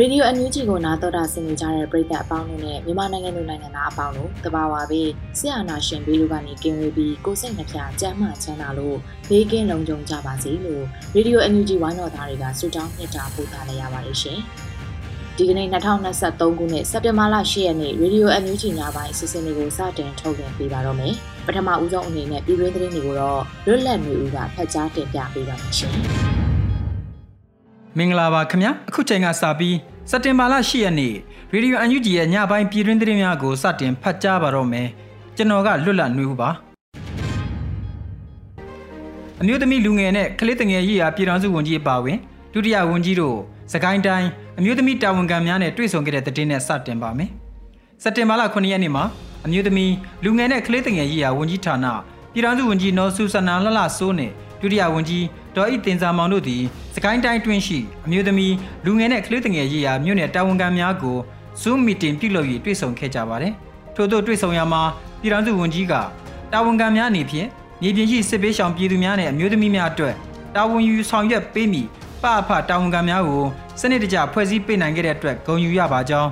Radio NUG ကိုနားတော်တာဆင်နေကြတဲ့ပရိသတ်အပေါင်းတို့နဲ့မြန်မာနိုင်ငံသူနိုင်ငံသားအပေါင်းတို့တဘာဝပေးဆရာနာရှင်ဘေးတို့ကနေကင်းဝေးပြီးကိုစိတ်နှပြကျမ်းမှချမ်းသာလို့ဘေးကင်းလုံခြုံကြပါစေလို့ Radio NUG ဝိုင်းတော်သားတွေကဆုတောင်းမြတ်တာပို့သလိုက်ရပါတယ်ရှင်။ဒီကနေ့2023ခုနှစ်စက်တင်ဘာလ10ရက်နေ့ Radio NUG ညပိုင်းအစီအစဉ်လေးကိုစတင်ထုတ်ပြန်ပေးပါတော့မယ်။ပထမဦးဆုံးအနေနဲ့ပြည်တွင်းသတင်းတွေကိုတော့လွတ်လပ်နေဦးကဖတ်ကြားတင်ပြပေးပါမယ်ရှင်။ မင်္ဂလာပါခင်ဗျာအခုချိန်ကစပြီးစက်တင်ဘာလ10ရက်နေ့ရေဒီယိုအန်ယူဂျီရဲ့ညပိုင်းပြည်တွင်းသတင်းများကိုစတင်ဖတ်ကြားပါတော့မယ်ကျွန်တော်ကလွတ်လပ်နေဦးပါအမျိုးသမီးလူငယ်နဲ့ကလေးတငယ်ရေးရာပြည်ထောင်စုဝန်ကြီးအပါအဝင်ဒုတိယဝန်ကြီးတို့စကိုင်းတိုင်းအမျိုးသမီးတာဝန်ခံများနဲ့တွေ့ဆုံခဲ့တဲ့သတင်းနဲ့စတင်ပါမယ်စက်တင်ဘာလ9ရက်နေ့မှာအမျိုးသမီးလူငယ်နဲ့ကလေးတငယ်ရေးရာဝန်ကြီးဌာနပြည်ထောင်စုဝန်ကြီးနော်ဆူဆနာလှလှစိုးနဲ့ဒုတိယဝန်ကြီး ဒေါ်ဤတင်စာမောင်တို့သည်စကိုင်းတိုင်းတွင်းရှိအမျိုးသမီးလူငယ်နဲ့ကလေးငယ်ရေးရာမြို့နယ်တာဝန်ခံများကို Zoom meeting ပြုလုပ်၍တွေ့ဆုံခဲ့ကြပါတယ်။ထို့သောတွေ့ဆုံရာမှာပြည်ထောင်စုဝန်ကြီးကတာဝန်ခံများအနေဖြင့်မြေပြင်ရှိစစ်ပေးရှောင်ပြည်သူများနဲ့အမျိုးသမီးများအတွက်တာဝန်ယူဆောင်ရွက်ပေးမည်ပအဖတာဝန်ခံများကိုစနစ်တကျဖွဲ့စည်းပေးနိုင်ခဲ့တဲ့အတွက်ဂုဏ်ယူရပါကြောင်း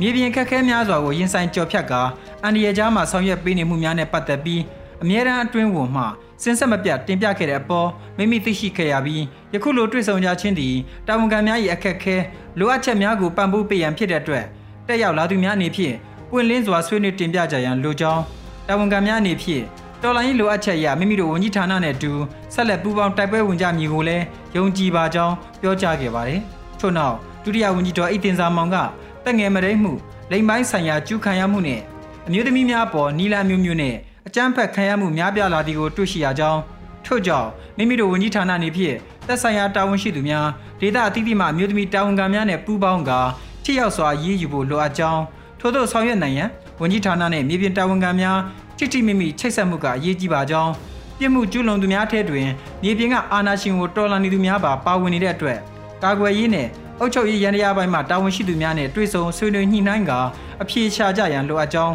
မြေပြင်ခက်ခဲများစွာကိုရင်ဆိုင်ကြော်ဖြတ်ကာအန်ဒီယာကြားမှဆောင်ရွက်ပေးနေမှုများနဲ့ပတ်သက်ပြီးအမြဲတမ်းအတွင်းဝန်မှ စင်ဆက်မပြတ်တင်ပြခဲ့တဲ့အပေါ်မိမိသိရှိခဲ့ရပြီးယခုလိုတွေ့ဆုံကြခြင်းသည်တာဝန်ခံများ၏အခက်အခဲလိုအပ်ချက်များကိုပံ့ပိုးပေးရန်ဖြစ်တဲ့အတွက်တက်ရောက်လာသူများအနေဖြင့်ပွင့်လင်းစွာဆွေးနွေးတင်ပြကြရန်လိုကြောင်းတာဝန်ခံများအနေဖြင့်တော်လိုင်းလိုအပ်ချက်အရမိမိတို့ဝန်ကြီးဌာနနဲ့အတူဆက်လက်ပူးပေါင်းတိုက်ပွဲဝင်ကြမည်ကိုလည်းယုံကြည်ပါကြောင်းပြောကြားခဲ့ပါတယ်။ထို့နောက်ဒုတိယဝန်ကြီးတော်အိတင်စာမောင်ကတက်ငယ်မရိမှုလိမ်ပိုင်းဆိုင်ရာကျူးခံရမှုနဲ့အမျိုးသမီးများပေါ်နီလာမျိုးမျိုးနဲ့ အကြမ်းဖက်ခံရမှုများပြားလာသည်ကိုတွေ့ရှိရကြောင်းထို့ကြောင့်မိမိတို့ဝန်ကြီးဌာနနေဖြင့်သက်ဆိုင်ရာတာဝန်ရှိသူများဒေသအသီးသီးမှအမျိုးသမီးတာဝန်ခံများနဲ့ပူးပေါင်းကာထိရောက်စွာရေးယူဖို့လိုအပ်ကြောင်းထို့သောဆောင်ရွက်နိုင်ရန်ဝန်ကြီးဌာနနဲ့မြေပြင်တာဝန်ခံများထိထိမိမိချိတ်ဆက်မှုကအရေးကြီးပါကြောင်းပြစ်မှုကျူးလွန်သူများထဲတွင်မြေပြင်ကအာဏာရှင်ကိုတော်လှန်နေသူများပါပါဝင်နေတဲ့အတွက်ကာကွယ်ရေးနဲ့အုပ်ချုပ်ရေးရန်တရားပိုင်းမှာတာဝန်ရှိသူများနဲ့တွေ့ဆုံဆွေးနွေးညှိနှိုင်းကာအပြေရှားကြရန်လိုအပ်ကြောင်း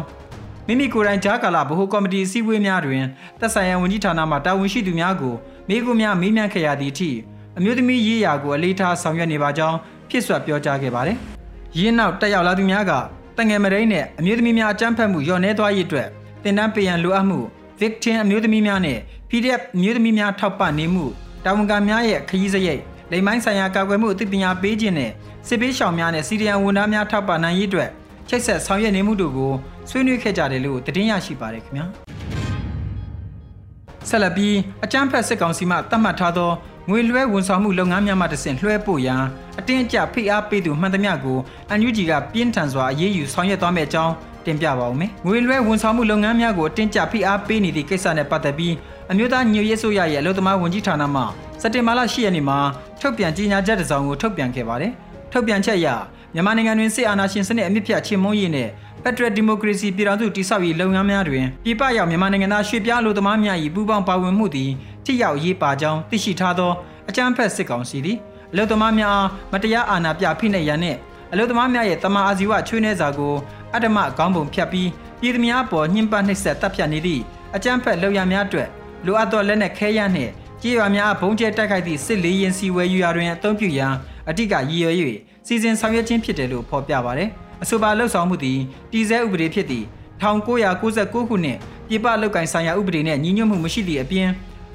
မိမိကိုယ်တိုင်ကြားကာလဗဟိုကော်မတီအစည်းအဝေးများတွင်သက်ဆိုင်ရာဝန်ကြီးဌာနမှတာဝန်ရှိသူများကိုမိကုများမေးမြန်းခဲ့ရသည့်အထိအမျိုးသမီးရေးရာကိုအလေးထားဆောင်ရွက်နေပါကြောင်းဖြစ်ဆွပြောကြားခဲ့ပါတယ်။ရင်းနောက်တက်ရောက်လာသူများကတငယ်မရိန်းနဲ့အမျိုးသမီးများအကြမ်းဖက်မှုလျော့နှဲသွားရေးအတွက်တင်နန်းပေးရန်လိုအပ်မှု victim အမျိုးသမီးများနဲ့ PDF အမျိုးသမီးများထောက်ပံ့နေမှုတာဝန်ခံများရဲ့ခရီးစရိတ်လိမ်မိုင်းဆိုင်ရာကာကွယ်မှုအသိပညာပေးခြင်းနဲ့စစ်ပေးရှောင်များနဲ့စီရီယံဝန်ထမ်းများထောက်ပံ့နိုင်ရေးအတွက် ချိတ်ဆက်ဆောင်ရွက်နေမှုတို့ကိုဆွေးနွေးခဲ့ကြတယ်လို့သတင်းရရှိပါတယ်ခင်ဗျာဆက်လက်ပြီးအကြမ်းဖက်စစ်ကောင်စီမှသတ်မှတ်ထားသောငွေလွှဲဝန်ဆောင်မှုလုပ်ငန်းများမှတဆင့်လွှဲပို့ရန်အတင်းအကျပ်ဖိအားပေးသူမှန်သမျှကိုအန်ယူဂျီကပြင်းထန်စွာအရေးယူဆောင်ရွက်သွားမယ့်အကြောင်းတင်ပြပါဦးမယ်။ငွေလွှဲဝန်ဆောင်မှုလုပ်ငန်းများကိုအတင်းကျပ်ဖိအားပေးနေသည့်ကိစ္စနဲ့ပတ်သက်ပြီးအမျိုးသားညွေရေးဆိုရရဲ့အလို့သမားဝန်ကြီးဌာနမှစက်တင်ဘာလ10ရက်နေ့မှာထုတ်ပြန်ကြေညာချက်တစ်စောင်ကိုထုတ်ပြန်ခဲ့ပါတယ်။ထုတ်ပြန်ချက်အရ မြန်မာနိုင်ငံတွင်စစ်အာဏာရှင်စနစ်အမြင့်ဖြတ်ချင်းမုန်းရေးနဲ့ဖက်ဒရယ်ဒီမိုကရေစီပြည်ထောင်စုတည်ဆောက်ရေးလုပ်ငန်းများတွင်ပြည်ပရောက်မြန်မာနိုင်ငံသားရွှေ့ပြောင်းလူသမားများ၏ပူးပေါင်းပါဝင်မှုသည်ထိရောက်ရေးပါကြောင်းသိရှိထားသောအကြမ်းဖက်စစ်ကောင်စီသည်အလုသမားများအားမတရားအာဏာပြဖိနှိပ်ရန်နှင့်အလုသမားများရဲ့တမန်အာဇီဝချွေးနှဲစာကိုအတ္တမအကောင်းပုံဖြတ်ပြီးပြည်သူများပေါ်ညှဉ်းပန်းနှိပ်စက်တပ်ဖြတ်နေသည့်အကြမ်းဖက်လုပ်ရများအတွက်လိုအပ်သောလက်နက်ခဲယမ်းနှင့်ကြေးရွာများဘုံကျဲတိုက်ခိုက်သည့်စစ်လေးရင်စီဝဲယူရာတွင်အသုံးပြုရန်အဓိကရည်ရွယ်၍ စီစဉ်ဆောင်ရွက်ခြင်းဖြစ်တယ်လို့ဖော်ပြပါတယ်။အဆိုပါလှုပ်ဆောင်မှုသည်တည်ဆဲဥပဒေဖြစ်သည့်1996ခုနှစ်ပြည်ပလောက်ကင်ဆိုင်ရာဥပဒေနှင့်ညီညွတ်မှုမရှိသည့်အပြင်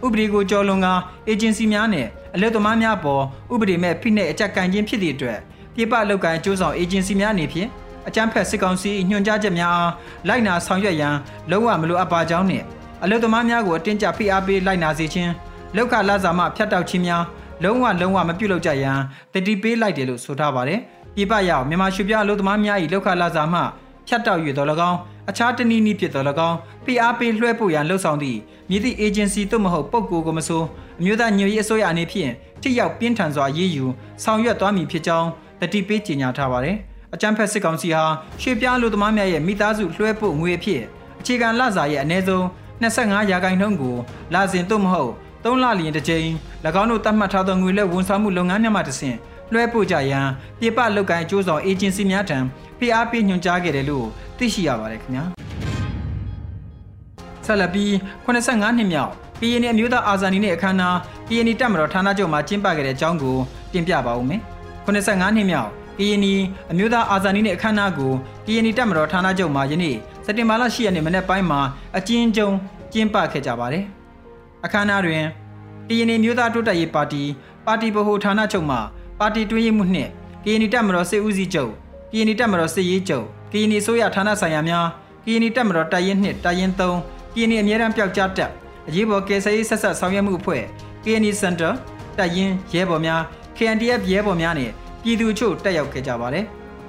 ဥပဒေကိုကျော်လွန်ကအေဂျင်စီများနဲ့အလက်သမားများပေါ်ဥပဒေမဲ့ဖိနှိပ်အကြက်ကန်ခြင်းဖြစ်သည့်အတွက်ပြပလောက်ကန်အကျိုးဆောင်အေဂျင်စီများအနေဖြင့်အကြမ်းဖက်စစ်ကောင်စီညွှန်ကြားချက်များအားလိုက်နာဆောင်ရွက်ရန်လုံးဝမလိုအပ်ပါကြောင်းနှင့်အလက်သမားများကိုအတင်းကျပ်ဖိအားပေးလိုက်နာစေခြင်းလောက်ခလာစာမှဖြတ်တောက်ခြင်းများ လုံးဝလုံးဝမပြုလုပ်ကြရန်တတိပေးလိုက်တယ်လို့ဆိုထားပါတယ်။ပြပရောက်မြန်မာရွှေပြအလုပ်သမားများ၏လောက်ခလာစာမှဖြတ်တောက်၍တော်၎င်းအခြားတနည်းနည်းဖြစ်တော်၎င်းဖိအားပေးလွှဲပို့ရန်လှုံ့ဆော်သည့်မြည်သည့် agency သို့မဟုတ်ပုဂ္ဂိုလ်ကိုမဆိုအမျိုးသားညွှန်ရေးအစိုးရအနေဖြင့်ထိရောက်ပြင်းထန်စွာရေးယူဆောင်ရွက်သွားမည်ဖြစ်ကြောင်းတတိပေးကြေညာထားပါတယ်။အကြမ်းဖက်စစ်ကောင်စီဟာရွှေပြားလူသမားများရဲ့မိသားစုလွှဲပို့ငွေအဖြစ်အခြေခံလစာရဲ့အနည်းဆုံး25ရာခိုင်နှုန်းကိုလာစဉ်သို့မဟုတ် 3လလျင်တစ်ကြိမ်၎င်းတို့သတ်မှတ်ထားသောငွေလက်ဝန်ဆောင်မှုလုပ်ငန်းများမှတစ်ဆင့်လွှဲပို့ကြရန်ပြပလုပ်ကိုင်အကျိုးဆောင်အေဂျင်စီများထံ PRP ညွှန်ကြားခဲ့တယ်လို့သိရှိရပါတယ်ခင်ဗျာဆက်လက်ပြီး85နှစ်မြောက် PN အမျိုးသားအာဇာနည်နဲ့အခမ်းအနား PN တပ်မတော်ဌာနချုပ်မှာကျင်းပခဲ့တဲ့အကြောင်းကိုတင်ပြပါဦးမယ်85နှစ်မြောက် PN အမျိုးသားအာဇာနည်နဲ့အခမ်းအနားကို PN တပ်မတော်ဌာနချုပ်မှာယနေ့စက်တင်ဘာလ10ရက်နေ့မနေ့ပိုင်းမှာအကျဉ်းကျုံကျင်းပခဲ့ကြပါတယ် အခမ်းအနားတွင်ကရင်မျိုးသားတိုးတက်ရေးပါတီပါတီဗဟိုဌာနချုပ်မှပါတီတွင်းရေးမှုနှင့်ကရင်တပ်မတော်စစ်ဦးစီးချုပ်ကရင်တပ်မတော်စစ်ရေးချုပ်ကရင်ဆိုရဌာနဆိုင်ရာများကရင်တပ်မတော်တပ်ရင်း2တပ်ရင်း3ကရင်အမြဲတမ်းပျောက်ကြားတပ်အရေးပေါ်ကယ်ဆယ်ရေးဆက်ဆက်ဆောင်ရွက်မှုအဖွဲ့ကရင်စင်တာတပ်ရင်းရဲဘော်များ KNDF ရဲဘော်များနဲ့ပြည်သူချို့တက်ရောက်ခဲ့ကြပါတယ်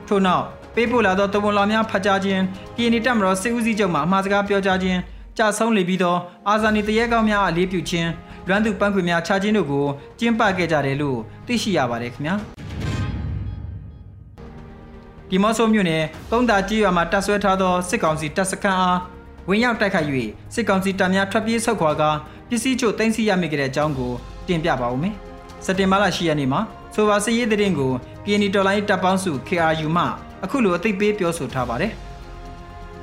ထို့နောက်ပေးပို့လာသောတဝန်လောင်များဖတ်ကြားခြင်းကရင်တပ်မတော်စစ်ဦးစီးချုပ်မှအမှားစကားပြောကြားခြင်း ကြဆုံးလေပြီးသောအာဇာနည်တရေကောင်းများအလေးပြုခြင်းလွမ်းသူပန်းခွေများခြားခြင်းတို့ကိုကျင်းပခဲ့ကြတယ်လို့သိရှိရပါတယ်ခင်ဗျာဒီမော့ဆိုမြို့နယ်ကုန်းတာကြီးရွာမှာတပ်ဆွဲထားသောစစ်ကောင်စီတပ်စခန်းအားဝင်ရောက်တိုက်ခိုက်၍စစ်ကောင်စီတပ်များထွက်ပြေးဆုတ်ခွာကာပစ္စည်းချို့တင်စီရမိခဲ့တဲ့အကြောင်းကိုတင်ပြပါဦးမယ်စက်တင်ဘာလ10ရက်နေ့မှာဆိုပါစစ်ရေးတဲ့ရင်ကို PND တော်လိုင်းတပ်ပေါင်းစု KRU မှအခုလိုအသိပေးပြောဆိုထားပါတယ်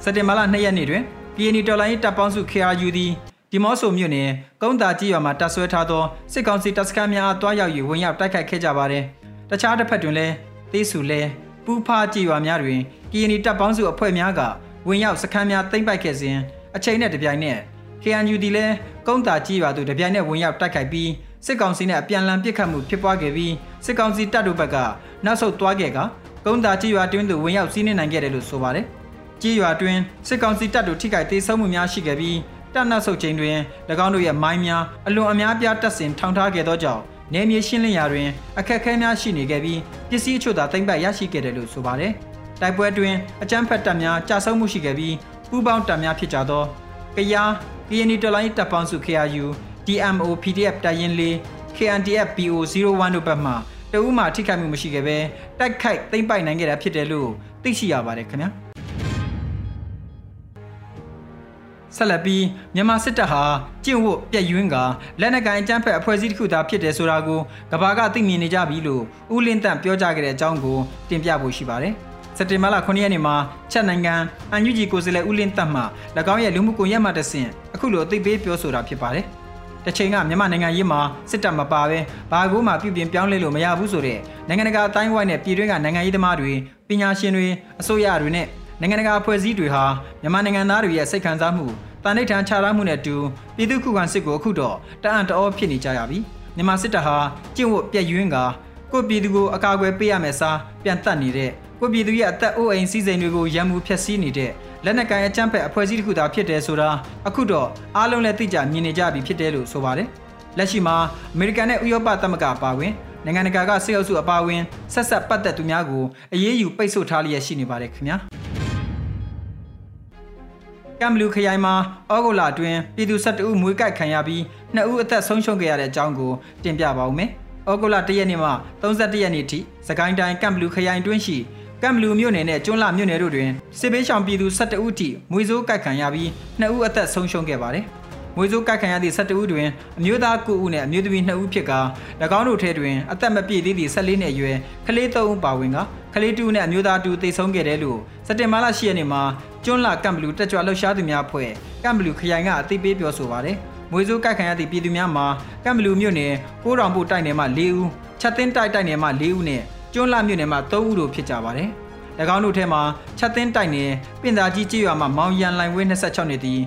စက်တင်ဘာလ2ရက်နေ့တွင် PND တော်လိုင်းတပ်ပေါင်းစု KRU သည်ဒီမော့ဆိုမြို့နယ်ကုန်းတာကြီးရွာမှာတပ်ဆွဲထားသောစစ်ကောင်စီတပ်စခန်းများအားတွားရောက်၍ဝင်ရောက်တိုက်ခိုက်ခဲ့ကြပါတယ်။တခြားတစ်ဖက်တွင်လည်းသေးစုလဲပူဖာကြီးရွာများတွင် KND တပ်ပေါင်းစုအဖွဲ့များကဝင်ရောက်စခန်းများသိမ်းပိုက်ခဲ့စဉ်အချိန်နဲ့တပြိုင်နက် KNU ဒီလဲကုန်းတာကြီးရွာသို့တပြိုင်နက်ဝင်ရောက်တိုက်ခိုက်ပြီးစစ်ကောင်စီနဲ့အပြန်အလှန်ပစ်ခတ်မှုဖြစ်ပွားခဲ့ပြီးစစ်ကောင်စီတပ်တို့ဘက်ကနောက်ဆုတ်သွားခဲ့ကကုန်းတာကြီးရွာတွင်းသို့ဝင်ရောက်စီးနှင်းနိုင်ခဲ့တယ်လို့ဆိုပါတယ်။ ကြီးရွာတွင်စစ်ကောင်စီတပ်တို့ထိခိုက်သေးဆုံးမှုများရှိခဲ့ပြီးတပ်နတ်ဆုတ်ချိန်တွင်၎င်းတို့ရဲ့မိုင်းများအလွန်အများပြားတပ်ဆင်ထောင်ထားခဲ့သောကြောင့်နေမြေရှင်းလင်းရာတွင်အခက်အခဲများရှိနေခဲ့ပြီးပစ္စည်းအချို့သာသိမ့်ပတ်ရရှိခဲ့တယ်လို့ဆိုပါတယ်။တိုက်ပွဲတွင်အကြမ်းဖက်တပ်များကြာဆုံးမှုရှိခဲ့ပြီးပူးပေါင်းတပ်များဖြစ်ကြသောကယား PND တော်လိုင်းတပ်ပေါင်းစု KRU DMO PDF တပ်ရင်းလေး KNDF BO01 တို့ဘက်မှတအူးမှထိခိုက်မှုမရှိခဲ့ဘဲတိုက်ခိုက်သိမ့်ပိုက်နိုင်ခဲ့တာဖြစ်တယ်လို့သိရှိရပါတယ်ခင်ဗျာ။ ဆက်လက်ပြီးမြန်မာစစ်တပ်ဟာကျင့်ဝတ်ပြည့်ယွင်းကလက်နက်ကိုင်အကြမ်းဖက်အဖွဲ့အစည်းတစ်ခုသာဖြစ်တယ်ဆိုတာကိုကဘာကသိမြင်နေကြပြီလို့ဦးလင်းတန့်ပြောကြားခဲ့တဲ့အကြောင်းကိုတင်ပြဖို့ရှိပါတယ်။စက်တင်ဘာလ9ရက်နေ့မှာချက်နိုင်ငံအန်ယူဂျီကိုယ်စားလှယ်ဦးလင်းတန့်မှ၎င်းရဲ့လူမှုကွန်ရက်မှာတဆင့်အခုလိုအသိပေးပြောဆိုတာဖြစ်ပါတယ်။တချိန်ကမြန်မာနိုင်ငံရေးမှာစစ်တပ်မပါဘဲဘာကိုမှပြုပြင်ပြောင်းလဲလို့မရဘူးဆိုတဲ့နိုင်ငံတကာအတိုင်းဝိုင်းနဲ့ပြည်တွင်းကနိုင်ငံရေးသမားတွေပညာရှင်တွေအစိုးရတွေနဲ့နိုင်ငံတကာအဖွဲ့အစည်းတွေဟာမြန်မာနိုင်ငံသားတွေရဲ့စိတ်ခံစားမှု တာနိဋ္ဌာန်ခြားထားမှုနဲ့အတူပြည်သူခုခံစစ်ကိုအခုတော့တအံ့တအောဖြစ်နေကြရပြီမြန်မာစစ်တပ်ဟာကျင့်ဝတ်ပြည့်ယွင်းကကိုပြည်သူကိုအကာအကွယ်ပေးရမယ်စားပြန်တတ်နေတဲ့ကိုပြည်သူရဲ့အသက်အိုးအိမ်စီးစိမ်တွေကိုရန်မှုဖျက်ဆီးနေတဲ့လက်နက်ကိုင်အကြမ်းဖက်အဖွဲ့အစည်းတစ်ခုသာဖြစ်တယ်ဆိုတာအခုတော့အားလုံးလည်းသိကြမြင်နေကြပြီဖြစ်တယ်လို့ဆိုပါတယ်လက်ရှိမှာအမေရိကန်နဲ့ဥရောပသမဂ္ဂပါဝင်နိုင်ငံတကာကစစ်အုပ်စုအပါအဝင်ဆက်ဆက်ပတ်သက်သူများကိုအရေးယူပိတ်ဆို့ထားလျက်ရှိနေပါတယ်ခင်ဗျာ ကမ်ဘလူခရိုင်မှာဩဂုတ်လအတွင်းပြည်သူ12ဦးမွေးကိုက်ခံရပြီး2ဦးအသက်ဆုံးရှုံးခဲ့ရတဲ့အကြောင်းကိုတင်ပြပါဦးမယ်။ဩဂုတ်လ1ရက်နေ့မှ31ရက်နေ့ထိစကိုင်းတိုင်းကမ်ဘလူခရိုင်တွင်းရှိကမ်ဘလူမြို့နယ်နဲ့ကျွန်းလာမြို့နယ်တို့တွင်စစ်ဘေးရှောင်ပြည်သူ12ဦးထိမွေစိုးကိုက်ခံရပြီး2ဦးအသက်ဆုံးရှုံးခဲ့ပါတယ်။ မွေစိုးကိုက်ခံရသည့်12ဦးတွင်အမျိုးသား9ဦးနဲ့အမျိုးသမီး2ဦးဖြစ်ကာ၎င်းတို့ထဲတွင်အသက်မပြည့်သေးသည့်14နှစ်အရွယ်ကလေး3ဦးပါဝင်ကကလေး2ဦးနဲ့အမျိုးသား2ဦးသေဆုံးခဲ့တယ်လို့စက်တင်ဘာလ10ရက်နေ့မှာကျွန်းလာကမ်ဘလူတက်ကြွလှုပ်ရှားသူများဖွဲ့ကမ်ဘလူခရိုင်ကအသိပေးပြောဆိုပါတယ်။မွေစိုးကိုက်ခံရသည့်ပြည်သူများမှာကမ်ဘလူမြို့နယ်ကိုးတောင်ပုတိုက်နယ်မှ4ဦးချက်သိန်းတိုက်တိုက်နယ်မှ4ဦးနဲ့ကျွန်းလာမြို့နယ်မှ3ဦးတို့ဖြစ်ကြပါတယ်။၎င်းတို့ထဲမှာချက်သိန်းတိုက်နယ်ပင်သာကြီးကြေးရွာမှာမောင်ရန်လိုင်ဝဲ26နှစ်သည်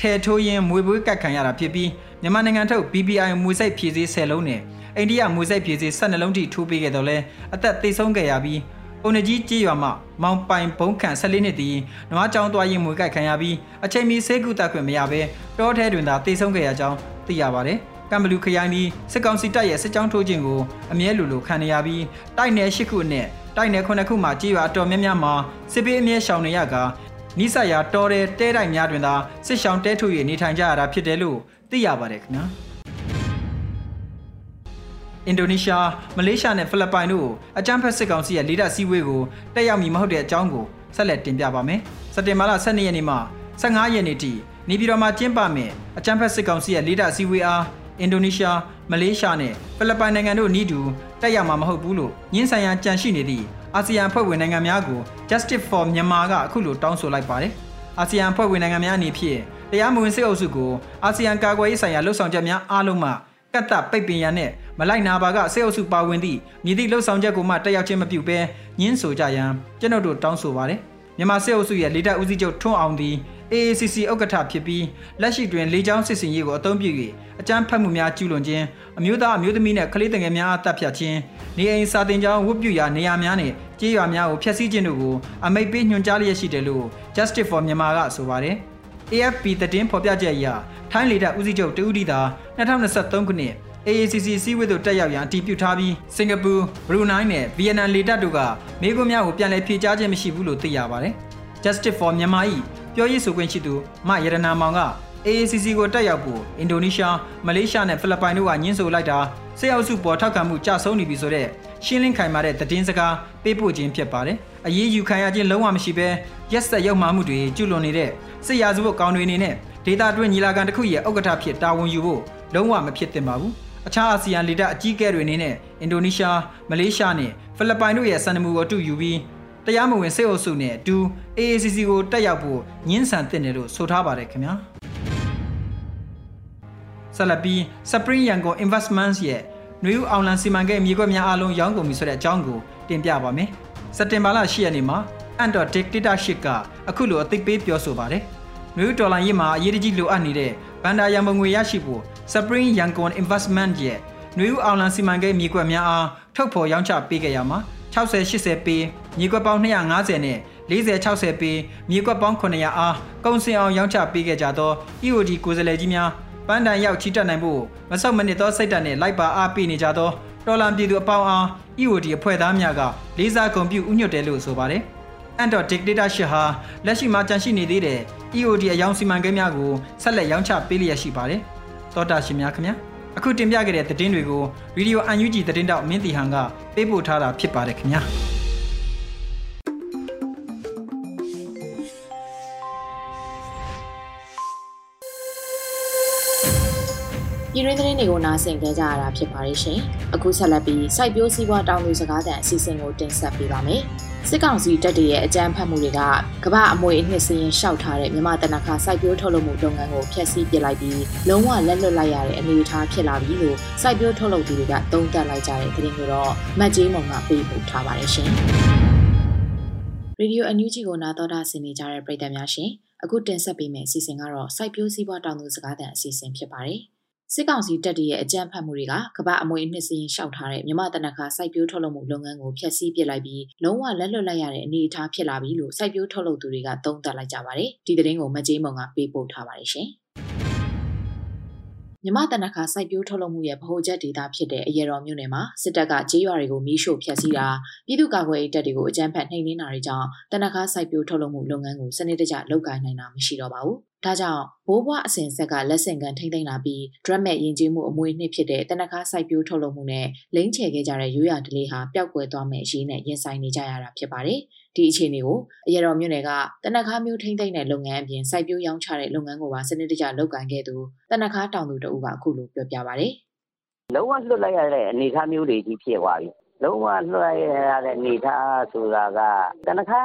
ထဲထိုးရင်မွေပွေးကတ်ခံရတာဖြစ်ပြီးမြန်မာနိုင်ငံထုတ် BBI မွေစိတ်ဖြည့်စည်း10လုံးနဲ့အိန္ဒိယမွေစိတ်ဖြည့်စည်း12လုံးထိထိုးပေးခဲ့တော့လဲအသက်သေဆုံးခဲ့ရပြီးပုံနကြီးကြေးရွာမှမောင်ပိုင်ဘုံခန့်14နှစ်တည်နွားချောင်းသွားရင်မွေကြိုက်ခံရပြီးအချိန်မီဆေးကုသခွင့်မရဘဲတောထဲတွင်သာသေဆုံးခဲ့ရကြောင်းသိရပါတယ်ကမ်ဘလူခရိုင်ဒီစစ်ကောင်စီတပ်ရဲ့စစ်ကြောင်းထိုးခြင်းကိုအမြဲလိုလိုခံနေရပြီးတိုက်နယ်၈ခုနဲ့တိုက်နယ်9ခုမှာကြေးရွာအတော်များများမှာစစ်ပေးအမြဲရှောင်နေရက နိစရာတော်တဲ့တဲတိုက်များတွင်သာစစ်ရှောင်တဲထုတ်၍နေထိုင်ကြရတာဖြစ်တယ်လို့သိရပါတယ်ခင်ဗျာအင်ဒိုနီးရှားမလေးရှားနဲ့ဖိလစ်ပိုင်တို့အကြမ်းဖက်စစ်ကောင်စီရဲ့လေတပ်စည်းဝေးကိုတက်ရောက်မည်မဟုတ်တဲ့အကြောင်းကိုဆက်လက်တင်ပြပါမယ်။စက်တင်ဘာလ12ရက်နေ့မှ15ရက်နေ့ထိနေပြည်တော်မှာကျင်းပမယ်အကြမ်းဖက်စစ်ကောင်စီရဲ့လေတပ်စည်းဝေးအားအင်ဒိုနီးရှားမလေးရှားနဲ့ဖိလစ်ပိုင်နိုင်ငံတို့နီးတူတက်ရောက်မှာမဟုတ်ဘူးလို့ညှင်းဆိုင်ရာကြံရှိနေသည့် အာဆီယံအဖွဲ့ဝင်နိုင်ငံများကို Justice for Myanmar ကအခုလိုတောင်းဆိုလိုက်ပါတယ်။အာဆီယံအဖွဲ့ဝင်နိုင်ငံများအနေဖြင့်တရားမဝင်စစ်အုပ်စုကိုအာဆီယံကာကွယ်ရေးဆိုင်ရာလှုပ်ဆောင်ချက်များအားလုံးမှကတ်တပိတ်ပင်ရန်နဲ့မလိုက်နာပါကစစ်အုပ်စုပါဝင်သည့်မြည်သည့်လှုပ်ဆောင်ချက်ကိုမှတက်ရောက်ခြင်းမပြုဘဲညှင်းဆိုကြရန်ကျွန်တော်တို့တောင်းဆိုပါတယ်မြန်မာစစ်အုပ်စုရဲ့လေတပ်ဦးစီးချုပ်ထွန်းအောင်သည် AACC ဥက္ကဋ္ဌဖြစ်ပြီးလက်ရှိတွင်လေကြောင်းစစ်စင်ရေးကိုအသုံးပြု၍အကြမ်းဖက်မှုများကျူးလွန်ခြင်းအမျိုးသားအမျိုးသမီးနဲ့ကလေးငယ်များအားတပ်ဖြတ်ခြင်းနေအိမ်စာတင်ကြောင်းဝတ်ပြုရာနေရာများနဲ့ကြေးရွာများကိုဖျက်ဆီးခြင်းတို့ကိုအမိတ်ပေးညွှန်ကြားလျက်ရှိတယ်လို့ Justice for Myanmar ကဆိုပါတယ် AFP သတင်းဖော်ပြချက်အရထိုင်းလေတပ်ဦးစီးချုပ်တဦးဒီသာ2023ခုနှစ် AACC စီးဝေးသို့တက်ရောက်ရန်အတည်ပြုထားပြီးစင်ကာပူ၊ဘရူနိုင်းနဲ့ဗီယက်နမ်လေတပ်တို့ကမိကွန်းများကိုပြန်လည်ဖြေကြားခြင်းမရှိဘူးလို့သိရပါတယ်။ Justice for Myanmar ၏ ပြောရေးဆိုခွင့်ရှိသူမရတနာမောင်က AACC ကိုတက်ရောက်ဖို့အင်ဒိုနီးရှား၊မလေးရှားနဲ့ဖိလစ်ပိုင်တို့ကညှင်းဆိုလိုက်တာစစ်အုပ်စုပေါ်ထောက်ခံမှုကြဆုံးနေပြီဆိုတဲ့ရှင်းလင်းခိုင်မာတဲ့သတင်းစကားပေးပို့ခြင်းဖြစ်ပါတယ်။အရေးယူခံရခြင်းလုံးဝမရှိဘဲရက်ဆက်ရောက်မှမှုတွေကျူးလွန်နေတဲ့စစ်ရာဇဝတ်ကောင်တွေအနေနဲ့ဒေတာတွင်းညီလာခံတစ်ခုရဲ့ဥက္ကဋ္ဌဖြစ်တာဝန်ယူဖို့လုံးဝမဖြစ်သင့်ပါဘူး။အခြားအာဆီယံလေတပ်အကြီးအကဲတွေအနေနဲ့အင်ဒိုနီးရှားမလေးရှားနဲ့ဖိလစ်ပိုင်တို့ရဲ့စံနမူကိုအတူယူပြီး တရားမဝင်စစ်အုပ်စုနဲ့အတူ AACC ကိုတက်ရောက်ဖို့ညှင်းဆန်တင်တယ်လို့ဆိုထားပါတယ်ခင်ဗျာဆက်လက်ပြီး Spring Yangon Investments ရဲ့နွေဦးအောင်လန်စီမံကိန်းမြေကွက်များအားလုံးရောင်းကုန်ပြီဆိုတဲ့အကြောင်းကိုတင်ပြပါမယ်စက်တင်ဘာလ10ရက်နေ့မှာ Andor Dictatorship ကအခုလိုအသိပေးပြောဆိုပါတယ်နွေဦးဒေါ်လာရင်းမှာအရေးတကြီးလိုအပ်နေတဲ့ဘန်ဒါရံပုံငွေရရှိဖို့ Spring Yangon Investment ရဲ့နွေဦးအောင်လန်စီမံကိန်းမြေကွက်များအားထုတ်ဖော်ရောင်းချပေးခဲ့ရမှာ 60 80ပေမြေကွက်ပေါင်း250နဲ့40 60ပေမြေကွက်ပေါင်း900အားကုန်စင်အောင်ရောင်းချပေးခဲ့ကြသော EOD ကိုယ်စားလှယ်ကြီးများပန်းတန်ရောက်ချီတက်နိုင်ဖို့မဆုတ်မနစ်သောစိတ်ဓာတ်နှင့်လိုက်ပါအားပေးနေကြသောတော်လံပြည်သူအပေါင်းအား EOD အဖွဲ့သားများကလေးစားဂုဏ်ပြုဥညွတ်တယ်လို့ဆိုပါတယ်။ Android Dictatorship ဟာလက်ရှိမှာကြန့်ရှိနေသေးတဲ့ EOD အယောင်စီမံကိန်းများကိုဆက်လက်ရောင်းချပေးလျက်ရှိပါတယ်။သောတာရှင်များခင်ဗျာ အခုတင်ပြခဲ့တဲ့သတင်းတွေကို Radio UNG သတင်းတောက်မင်းတီဟန်ကပေးပို့ထားတာဖြစ်ပါတယ်ခင်ဗျာ။ပြည်တွင်းသတင်းတွေကိုနားဆင်ကြကြရတာဖြစ်ပါတယ်ရှင်။အခုဆက်လက်ပြီးစိုက်ပျိုးစည်းပွားတောင်သူစကားသံအစီအစဉ်ကိုတင်ဆက်ပေးပါမယ်။ စစ်ကောင်စီတပ်တွေရဲ့အကြမ်းဖက်မှုတွေကကမ္ဘာအမွေအနှစ်စရင်ရှောက်ထားတဲ့မြန်မာတနခါစိုက်ပျိုးထုတ်လုပ်မှုလုပ်ငန်းကိုဖျက်ဆီးပစ်လိုက်ပြီးလုံးဝလက်လွတ်လိုက်ရတဲ့အနေအထားဖြစ်လာပြီလို့စိုက်ပျိုးထုတ်လုပ်သူတွေကသုံးသပ်လိုက်ကြတဲ့သတင်းကိုတော့မတ်ကြီးမုံကပေးပို့ထားပါတယ်ရှင်။ရေဒီယိုအန်ယူဂျီကိုနာတော်တာဆင်နေကြတဲ့ပရိသတ်များရှင်အခုတင်ဆက်ပေးမယ့်အစီအစဉ်ကတော့စိုက်ပျိုးစည်းပွားတောင်သူစကားသံအစီအစဉ်ဖြစ်ပါတယ်။ စစ်ကောင်စီတပ်တွေရဲ့အကြမ်းဖက်မှုတွေကကမ္ဘာအမွေအနှစ်စရင်ရှောက်ထားတဲ့မြမတနခါစိုက်ပျိုးထုတ်လုပ်မှုလုပ်ငန်းကိုဖျက်ဆီးပစ်လိုက်ပြီးလုံးဝလက်လွတ်လိုက်ရတဲ့အနေအထားဖြစ်လာပြီလို့စိုက်ပျိုးထုတ်လုပ်သူတွေကသုံးသပ်လိုက်ကြပါတယ်။ဒီသတင်းကိုမကြေးမုံကပေးပို့ထားပါတယ်ရှင်။မြမတနခါစိုက်ပျိုးထုတ်လုပ်မှုရဲ့ဗဟိုချက်ဒေတာဖြစ်တဲ့အရေတော်မြို့နယ်မှာစစ်တပ်ကကြေးရွာတွေကိုမီးရှို့ဖျက်ဆီးတာပြည်သူ့ကာကွယ်ရေးတပ်တွေကိုအကြမ်းဖက်နှိမ်နင်းတာတွေကြောင့်တနခါစိုက်ပျိုးထုတ်လုပ်မှုလုပ်ငန်းကိုစနစ်တကျလုပ်ကိုင်နိုင်တာမရှိတော့ပါဘူး။ဒါကြောင့်ဘိုးဘွားအစဉ်ဆက်ကလက်ဆင့်ကန်ထိမ့်သိမ့်လာပြီး drum မဲ့ယဉ်ကျေးမှုအမွေနှစ်ဖြစ်တဲ့တနခါစိုက်ပျိုးထုတ်လုပ်မှုနဲ့လိမ့်ချယ်ခဲ့ကြတဲ့ရိုးရာဓလေ့ဟာပျောက်ကွယ်သွားမယ့်အရေးနဲ့ရင်ဆိုင်နေကြရတာဖြစ်ပါတယ်။ဒီအခြေအနေကိုအရတော်မြို့နယ်ကတနခါမျိုးထိမ့်သိမ့်တဲ့လုပ်ငန်းအပြင်စိုက်ပျိုးရောင်းချတဲ့လုပ်ငန်းကိုပါစနစ်တကျလုပ်ကိုင်ခဲ့သူတနခါတောင်သူတဦးကအခုလိုပြောပြပါတယ်။လုံးဝလွတ်လိုက်ရတဲ့အနေအထားမျိုးတွေကြီးဖြစ်သွားပြီ လုံးဝလွှဲရတဲ့အနေထားဆိုတာကတနခါ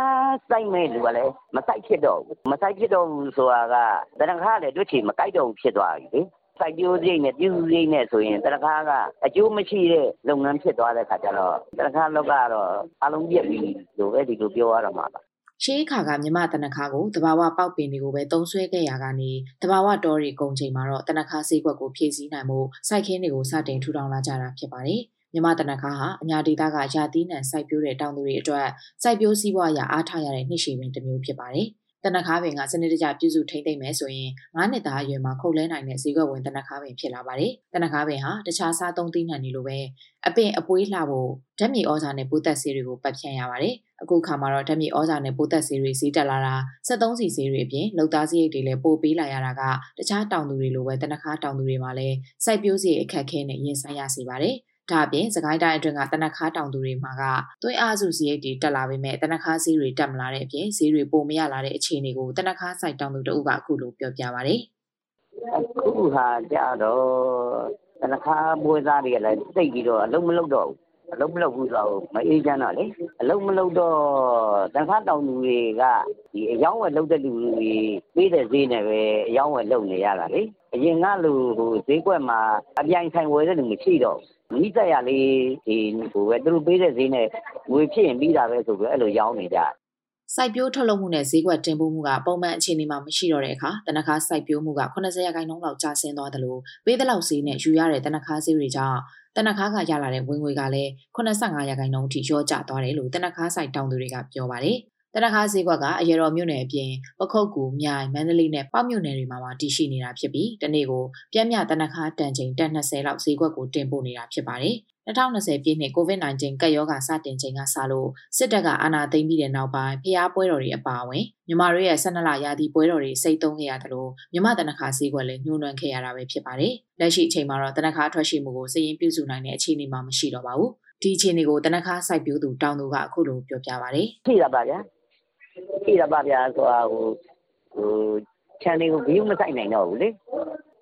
စိုက်မဲ့လူကလည်းမစိုက်ဖြစ်တော့ဘူးမစိုက်ဖြစ်တော့ဘူးဆိုတာကတနခါလည်းတွေ့ချင်မကြိုက်တော့ဘူးဖြစ်သွားပြီလေစိုက်ပျိုးစိတ်နဲ့ပြုစုစိတ်နဲ့ဆိုရင်တနခါကအကျိုးမရှိတဲ့လုပ်ငန်းဖြစ်သွားတဲ့ခါကျတော့တနခါလောက်ကတော့အလုံးပြက်ပြီလို့ပဲဒီလိုပြောရတော့မှာပါရှေးခါကမြမတနခါကိုတဘာဝပေါက်ပင်တွေကိုပဲတုံးဆွဲခဲ့ရကနေတဘာဝတော်ရီကုံချိန်မှာတော့တနခါဈေးကွက်ကိုဖြည့်ဆည်းနိုင်မှုစိုက်ခင်းတွေကိုစတင်ထူထောင်လာကြတာဖြစ်ပါတယ်။ မြမတနခါဟာအညာဒေသကယာတီးနံစိုက်ပျိုးတဲ့တောင်သူတွေအတွက်စိုက်ပျိုးစည်းဝါးရာအားထားရတဲ့နှစ်ရှည်ပင်တစ်မျိုးဖြစ်ပါတယ်။တနခါပင်ကစနစ်တကျပြုစုထိမ့်သိမ့်မယ်ဆိုရင်9နှစ်သားအရွယ်မှာခုတ်လဲနိုင်တဲ့ဈေးကွက်ဝင်တနခါပင်ဖြစ်လာပါတယ်။တနခါပင်ဟာတခြားစားသုံးသီးနှံတွေလိုပဲအပင်အပွေးလှဖို့ဓာတ်မြေဩဇာနဲ့ပိုးသက်ဆေးတွေကိုပတ်ဖြန့်ရပါတယ်။အခုခါမှာတော့ဓာတ်မြေဩဇာနဲ့ပိုးသက်ဆေးတွေဈေးတက်လာတာ73စီဆေးတွေအပြင်လုံသားစရိတ်တွေလည်းပိုပေးလာရတာကတခြားတောင်သူတွေလိုပဲတနခါတောင်သူတွေမှာလည်းစိုက်ပျိုးစရိတ်အခက်အခဲနဲ့ရင်ဆိုင်ရစေပါတယ်။ ဒါအပြင်စကိုင်းတိုင်းအတွင်းကတနခါတောင်သူတွေမှာကသွေးအားစုစရိတ်တွေတက်လာပေမဲ့တနခါဈေးတွေတက်မလာတဲ့အပြင်ဈေးတွေပိုမရလာတဲ့အခြေအနေကိုတနခါစိုက်တောင်သူတအုပ်ကအခုလိုပြောပြပါဗျ။အခုဟာကြတော့တနခါပွဲသားတွေကလည်းတိတ်ပြီးတော့အလုံးမလုံးတော့ဘူး အလုံးမလုံးဘူးဆိုတော့မအေးချမ်းတော့လေအလုံးမလုံးတော့တန်ခါတောင်သူတွေကဒီအယောင်းဝယ်လုပ်တဲ့လူတွေပေးတဲ့ဈေးနဲ့ပဲအယောင်းဝယ်လုပ်နေရတာလေအရင်ကလူဟိုဈေးကွက်မှာအပြိုင်ဆိုင်ဝယ်တဲ့လူမရှိတော့နီးစပ်ရလေးဒီဟိုပဲသူတို့ပေးတဲ့ဈေးနဲ့ငွေဖြစ်ရင်ပြီးတာပဲဆိုပြီးအဲ့လိုရောင်းနေကြစိုက်ပျိုးထုတ်လုပ်မှုနဲ့ဈေးကွက်တင်ပို့မှုကပုံမှန်အခြေအနေမှာမရှိတော့တဲ့အခါတနခါစိုက်ပျိုးမှုက80ရာခိုင်နှုန်းလောက်ကျဆင်းသွားတယ်လို့ပေးတဲ့လောက်ဈေးနဲ့ယူရတဲ့တနခါဈေးတွေကြောင့် တနခါကရလာတဲ့ဝင်ငွေကလည်း85ရာခိုင်နှုန်းအထိလျော့ကျသွားတယ်လို့တနခါစိုက်တောင်သူတွေကပြောပါတယ်တနခါဈေးကွက်ကအရေတော်မြို့နယ်အပြင်ပခုတ်ကူမြိုင်မန္တလေးနဲ့ပေါ့မြို့နယ်တွေမှာပါတည်ရှိနေတာဖြစ်ပြီးတနေ့ကိုပြင်းပြတနခါတန်ချိန်တက်20လောက်ဈေးကွက်ကိုတင်ပို့နေတာဖြစ်ပါတယ် 2020ပြည့်နှစ် COVID-19 ကပ်ရောဂါစတင်ချိန်ကစလို့စစ်တပ်ကအာဏာသိမ်းပြီးတဲ့နောက်ပိုင်းဖျားပွဲတော်တွေအပါအဝင်မြန်မာတို့ရဲ့12လရာသီပွဲတော်တွေစိတ်သုံးခဲ့ရတယ်လို့မြန်မာတနခါဈေးကွက်လည်းညှိုးနှွမ်းခဲ့ရတာပဲဖြစ်ပါတယ်။လက်ရှိအချိန်မှာတော့တနခါထွက်ရှိမှုကိုစည်ရင်ပြုစုနိုင်တဲ့အခြေအနေမှာမရှိတော့ပါဘူး။ဒီအခြေအနေကိုတနခါစိုက်ပျိုးသူတောင်သူကအခုလိုပြောပြပါဗျ။ထိတာပါဗျာ။ထိတာပါဗျာဆိုတာဟိုဟို channel ကို view မဆိုင်နိုင်တော့ဘူးလေ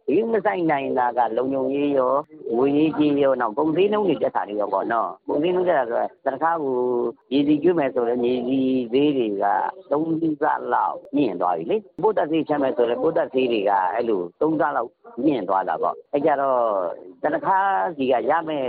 ဒီမဆိုင်နိုင်တာကလုံုံရေး ရောငွေရေးကြီးရောနောက်ကုန်စည်နှုန်းတွေတက်တာတွေရောပေါ့နော်ကုန်စည်နှုန်းတက်တာဆိုတော့တခါကိုရည်စီကျွမယ်ဆိုတော့ရည်စီသေးတွေက၃ဆလောက်မြင့်သွားပြီလေပို့တက်သေးချမ်းမယ်ဆိုတော့ပို့တက်သေးတွေကအဲ့လို၃ဆလောက်မြင့်သွားတာပေါ့အဲ့ကြတော့တခါစီကရမယ်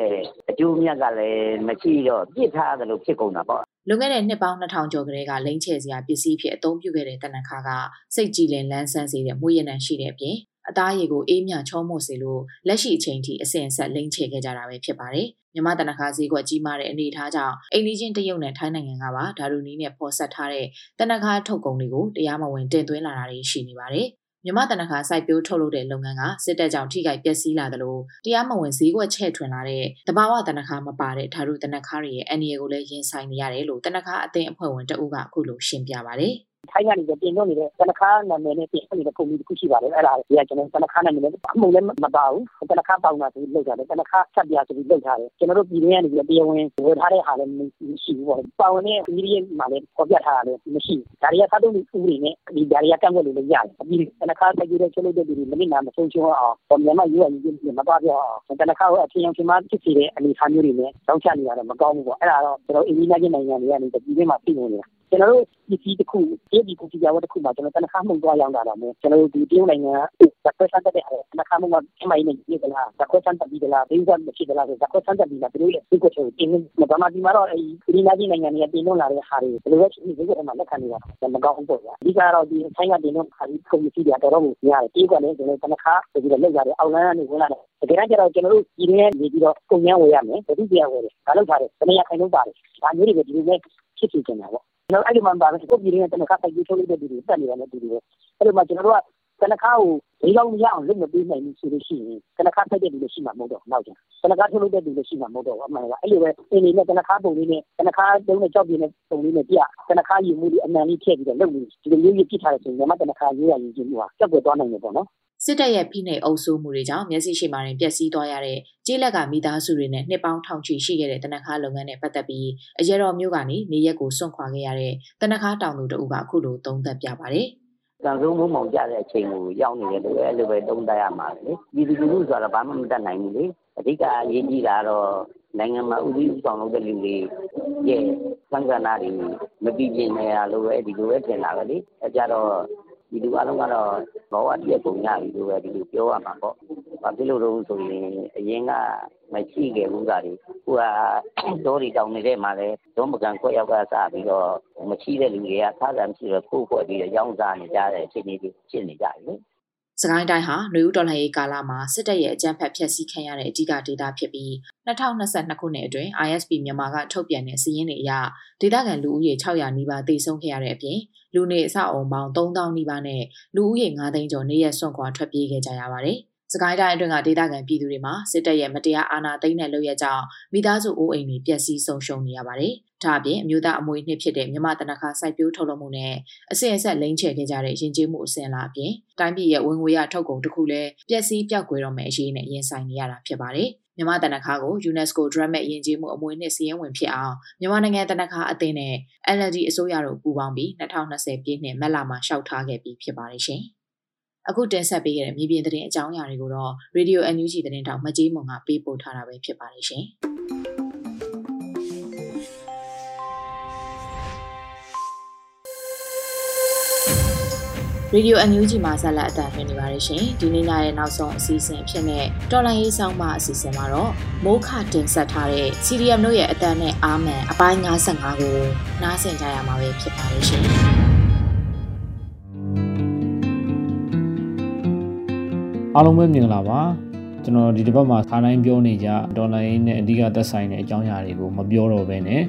အကျိုးမြတ်ကလည်းမရှိတော့ပြစ်ထားတယ်လို့ဖြစ်ကုန်တာပေါ့လွန်ခဲ့တဲ့နှစ်ပေါင်း2000ကျော်ကလေးကလိမ့်ချဲစရာပစ္စည်းဖြစ်အသုံးပြုခဲ့တဲ့တနခါကစိတ်ကြည်လင်လန်းဆန်းစေတဲ့မွေးရနံရှိတဲ့အပြင် အသားရည်ကိုအေးမြချောမော့စေလို့လက်ရှိအချိန်ထိအစဉ်အဆက်လိမ့်ချေခဲ့ကြတာပဲဖြစ်ပါတယ်။မြမတနခါဈေးကွက်ကြီးမားတဲ့အနေအထားကြောင့်အိန္ဒိချင်းတရုတ်နဲ့ထိုင်းနိုင်ငံကပါဓာတုနီးနဲ့ပေါ်ဆက်ထားတဲ့တနခါထုတ်ကုန်တွေကိုတရားမဝင်တင်သွင်းလာတာတွေရှိနေပါတယ်။မြမတနခါစိုက်ပျိုးထုတ်လုပ်တဲ့လုပ်ငန်းကစစ်တပ်ကြောင့်ထိခိုက်ပျက်စီးလာသလိုတရားမဝင်ဈေးကွက်ချဲ့ထွင်လာတဲ့တဘာဝတနခါမပါတဲ့ဓာတုတနခါတွေရဲ့အန္တရာယ်ကိုလည်းရင်ဆိုင်နေရတယ်လို့တနခါအသင်းအဖွဲ့ဝင်တအုပ်ကအခုလိုရှင်းပြပါတယ်။ ထိုင်းကနေတင်သွင်းနေတဲ့တနခါနာမည်နဲ့တင်သွင်းနေတဲ့ကုမ္ပဏီတစ်ခုရှိပါတယ်အဲ့ဒါကကျွန်တော်တနခါနာမည်နဲ့အမှုလည်းမပါဘူးတနခါပေါင်တာဆိုပြီးလောက်ထားတယ်တနခါဆက်ပြဆိုပြီးလောက်ထားတယ်ကျွန်တော်တို့ပြည်တွင်းကနေပြီးတရားဝင်ဝယ်ထားတဲ့ဟာလည်းမရှိဘူးပေါ့ပါဝင်တဲ့ပြည်ရင်းမှာလည်းပေါ်ပြထားတာလည်းမရှိဘူးဒါတွေကစားသုံးဥပဒေနဲ့ဒီဒါတွေကကန့်ကွက်လို့လည်းရတယ်ပြီးတနခါစိုက်ကြည့်တဲ့ချုပ်လို့တဲ့လူတွေမနစ်နာမဆုံးရှုံးအောင်ပေါ့မြန်မာယူရည်ကြီးမပါပြောအောင်တနခါကိုအချင်းချင်းမှဖြစ်စီတဲ့အနေအထားမျိုးတွေနဲ့တောင်းချနေရတယ်မကောင်းဘူးပေါ့အဲ့ဒါတော့ကျွန်တော်အင်ဂျင်နီယာနိုင်ငံတွေကနေပြည်တွင်းမှာပြည်နေနေတာ ကျွန်တော်တို့ပစ္စည်းတစ်ခုတရုတ်ပြည်ပစ္စည်းပြဝတ်တစ်ခုမှာကျွန်တော်တနခါမှုသွားရောက်လာတာမျိုးကျွန်တော်တို့ဒီတရုတ်နိုင်ငံဇက်ခွဲဆန်းတဲ့အဲ့တနခါမှုကအမိုင်းနဲ့ပြည်ကလားဇက်ခွဲဆန်းတက်ပြီးကလားဒင်းကမရှိကလားဇက်ခွဲဆန်းတက်ပြီးလားသူတို့ရဲ့ဒီကိုချုပ်တင်းနေဘာမှဒီမှာတော့အဲ့ဒီနာကြီးနိုင်ငံတွေကတင်းလို့လာတဲ့ဟာတွေဘယ်လိုပဲဒီကိုထဲမှာလက်ခံနေတာမကောင်းဘူးပေါ့ဗျာအဓိကတော့ဒီဆိုင်ကတင်းလို့ခါပြီးကုန်ပစ္စည်းတွေတော်တော်ကိုများတယ်ဒီကလည်းကျွန်တော်တနခါဆိုပြီးတော့လောက်ရတယ်အောက်လန်းကနေဝင်လာတယ်တကယ်ကြတော့ကျွန်တော်တို့ဒီနေ့နေပြီးတော့ကုန်ရမ်းဝယ်ရမယ်ဘယ်သူပြရဝယ်တယ်ဒါလောက်ထားတယ်တနည်းခိုင်လို့ပါတယ်ဒါမျိုးတွေပဲဒီလိုပဲဖြစ်ဖြစ်နေတာပေါ့ ကျွန်တော်အဲ့ဒီမှာပါမယ်ကိုပြည်ရင်းတနခါပိုက်ကြီးထုတ်လိုက်တဲ့လူတွေတက်နေတာလည်းတူတယ်အဲ့ဒီမှာကျွန်တော်တို့ကတနခါကိုဒီလောက်မရအောင်လုပ်မပေးနိုင်ဘူးဆိုလို့ရှိရင်တနခါဖက်တဲ့လူလည်းရှိမှာမဟုတ်တော့နောက်ကျတနခါထုတ်လို့တဲ့လူလည်းရှိမှာမဟုတ်တော့အမှန်ကအဲ့လိုပဲအင်းလေးနဲ့တနခါပုံလေးနဲ့တနခါတုံးနဲ့ကြောက်ပြင်းနဲ့ပုံလေးနဲ့ပြတနခါယူမှုလေးအမှန်လေးထည့်ပြီးတော့လုပ်နေဒီလိုမျိုးကြီးပြစ်ထားတဲ့ဆိုရင်ညမတနခါရေးရရင်ကျင်းမှာစက်ွယ်သွားနိုင်တယ်ပေါ့နော် စစ်တပ်ရဲ့ဖိနှိပ်အုပ်စိုးမှုတွေကြောင့်မျက်စိရှိမှရင်ပျက်စီးသွားရတဲ့ကျေးလက်ကမိသားစုတွေနဲ့နှစ်ပေါင်းထောင်ချီရှိခဲ့တဲ့တနခါလုပ်ငန်းနဲ့ပတ်သက်ပြီးအရေတော်မျိုးကနေနေရက်ကိုစွန့်ခွာခဲ့ရတဲ့တနခါတောင်သူတို့ကအခုလိုသုံးသပ်ပြပါတယ်။ကံဆုံးမုံမောင်ကြတဲ့အချိန်ကိုရောက်နေတယ်လို့အဲ့လိုပဲသုံးသပ်ရမှာလေ။ဒီလူလူဆိုတာဘာမှမတတ်နိုင်ဘူးလေ။အဓိကအရေးကြီးတာတော့နိုင်ငံမှာဥပဒေဆောင်လုပ်တဲ့လူတွေရဲ့သံဃာနာတွေမပြီးပြင်းနေရလို့ပဲဒီလိုပဲထင်တာပဲလေ။အဲကြတော့ ဒီလူအလုံးကတော့ဘဝတည်းပုံရပြီလို့ပဲဒီလိုပြောရမှာပေါ့ဘာဖြစ်လို့တော့ဆိုရင်အရင်ကမရှိခဲ့ဘူးကလေခုကတောတွေတောင်နေတဲ့မှာလဲသုံးပကံခွက်ရောက်ကစပြီးတော့မရှိတဲ့လူတွေကစားကြမရှိတော့ကိုယ်ခွက်ပြီးတော့ရောင်းစားနေကြတဲ့အခြေအနေတွေဖြစ်နေကြတယ်လေ စကိုင်းတိုင်းဟာနွေဦးတော်လှန်ရေးကာလမှာစစ်တပ်ရဲ့အကြမ်းဖက်ဖျက်ဆီးခံရတဲ့အဓိကဒေသဖြစ်ပြီး2022ခုနှစ်အတွင်း ISP မြန်မာကထုတ်ပြန်တဲ့စာရင်းတွေအရဒေသခံလူဦးရေ600နီးပါးသေဆုံးခဲ့ရတဲ့အပြင်လူနေအဆောက်အုံပေါင်း3000နီးပါးနဲ့လူဦးရေ9သိန်းကျော်နေရဆွန့်ခွာထွက်ပြေးခဲ့ကြရပါတယ်။ စကိုင်းတိုင်းအတွင်းကဒေသခံပြည်သူတွေမှာစစ်တပ်ရဲ့မတရားအာဏာသိမ်းတဲ့လုပ်ရကြောင်းမိသားစုအိုးအိမ်တွေပျက်စီးဆုံးရှုံးနေရပါတယ်။ဒါအပြင်အမျိုးသားအမွေနှစ်ဖြစ်တဲ့မြမတနခါစိုက်ပျိုးထုတ်လုပ်မှုနဲ့အစဉ်အဆက်လိမ့်ချခဲ့ကြတဲ့ယဉ်ကျေးမှုအစဉ်အလာအပြင်တိုင်းပြည်ရဲ့ဝင်ငွေရထုတ်ကုန်တစ်ခုလည်းပျက်စီးပြောက်ကွယ်တော့မယ့်အရေးနဲ့ရင်ဆိုင်နေရတာဖြစ်ပါတယ်။မြန်မာတနခါကို UNESCO Dramatic ယဉ်ကျေးမှုအမွေနှစ်စည်းရင်းဝင်ဖြစ်အောင်မြန်မာနိုင်ငံတနခါအသင်းနဲ့ LND အစိုးရတို့ပူးပေါင်းပြီး2020ပြည့်နှစ်မက်လာမှာရှောက်ထားခဲ့ပြီးဖြစ်ပါတယ်ရှင်။ အခုတင်ဆက်ပေးခဲ့တဲ့မြေပြင်သတင်းအကြောင်းအရာတွေကိုတော့ Radio NUG သတင်းတောင်မကြီးမုံကပေးပို့ထားတာပဲဖြစ်ပါတယ်ရှင်။ Radio NUG မှာဆက်လက်အသံလွှင့်နေပါတယ်ရှင်။ဒီနေ့ညရဲ့နောက်ဆုံးအစီအစဉ်ဖြစ်တဲ့တော်လိုင်းရေးဆောင်မအစီအစဉ်မှာတော့မိုးခတင်ဆက်ထားတဲ့ CDM တို့ရဲ့အတန်နဲ့အာမန်အပိုင်း55ကိုနားဆင်ကြရမှာပဲဖြစ်ပါတယ်ရှင်။ အားလုံးပဲမင်္ဂလာပါကျွန်တော်ဒီတစ်ပတ်မှာခါတိုင်းပြောနေကြဒေါ်လာရင်းနဲ့အဓိကသက်ဆိုင်တဲ့အကြောင်းအရာတွေကိုမပြောတော့ဘဲနဲ့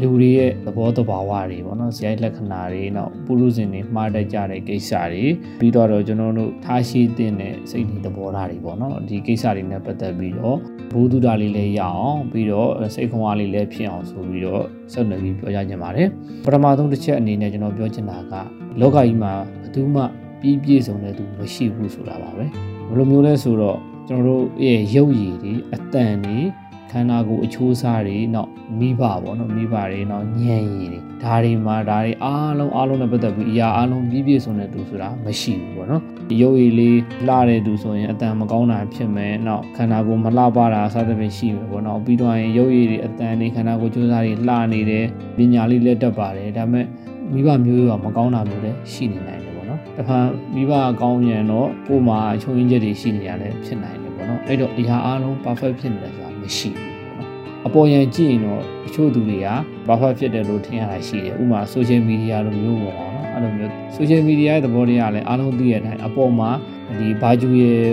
လူတွေရဲ့သဘောတဘာဝတွေပေါ့နော်ဇယိုက်လက္ခဏာတွေနောက်ပုရုဇဉ်တွေမှားတတ်ကြတဲ့ကိစ္စတွေပြီးတော့ကျွန်တော်တို့ထားရှိတဲ့စိတ်တွေသဘောထားတွေပေါ့နော်ဒီကိစ္စတွေနဲ့ပတ်သက်ပြီးတော့ဘုဒ္ဓတာလေးလည်းရအောင်ပြီးတော့စိတ်ခွန်အားလေးလည်းဖြစ်အောင်ဆိုပြီးတော့ဆက်နွယ်ပြီးပြောကြချင်ပါတယ်ပထမဆုံးတစ်ချက်အနေနဲ့ကျွန်တော်ပြောချင်တာကလောကကြီးမှာဘယ်သူမှပြည့်ပြည့်စုံတဲ့သူမရှိဘူးဆိုတာပါပဲ ဘယ်လိုမျိုးလဲဆိုတော့ကျွန်တော်တို့ရဲ့ရုပ်ရည်တွေအတန်တွေခန္ဓာကိုယ်အချိုးစားတွေနောက်မိဘပေါ့နော်မိဘတွေနောက်ညံရည်တွေဒါတွေမှာဒါတွေအားလုံးအားလုံးနဲ့ပတ်သက်ပြီးအရာအားလုံးပြည့်ပြည့်စုံတဲ့သူဆိုတာမရှိဘူးပေါ့နော်ရုပ်ရည်လေးလှတဲ့သူဆိုရင်အတန်မကောင်းတာဖြစ်မယ်နောက်ခန္ဓာကိုယ်မလှပတာစသဖြင့်ရှိမယ်ပေါ့နော်ပြီးတော့ရင်ရုပ်ရည်တွေအတန်တွေခန္ဓာကိုယ်ချိုးစားတွေလှနေတယ်ပညာလေးလက်တက်ပါတယ်ဒါပေမဲ့မိဘမျိုးရောမကောင်းတာမျိုးလည်းရှိနေနိုင် တယ်ပေါ့နော်တခါမိဘကောင်းရင်တော့ကိုယ်မှာချုံရင်းချက်တွေရှိနေရတယ်ဖြစ်နိုင်တယ်ပေါ့နော်အဲ့တော့အရာအားလုံး perfect ဖြစ်နေတယ်ဆိုတာမရှိဘူးအပေါ်ယံကြည့်ရင်တော့တချို့သူတွေကဘာဖတ်ဖြစ်တယ်လို့ထင်ရတာရှိတယ်ဥပမာ social media လိုမျိုးပေါ့နော်အဲ့လိုမျိုး social media ရဲ့သဘောတရားလည်းအားလုံးသိရတဲ့အပေါ်မှာဒီဘာဂျူရဲ့